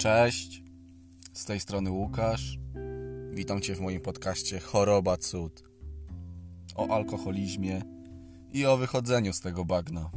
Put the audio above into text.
Cześć, z tej strony Łukasz. Witam Cię w moim podcaście Choroba Cud. O alkoholizmie i o wychodzeniu z tego bagna.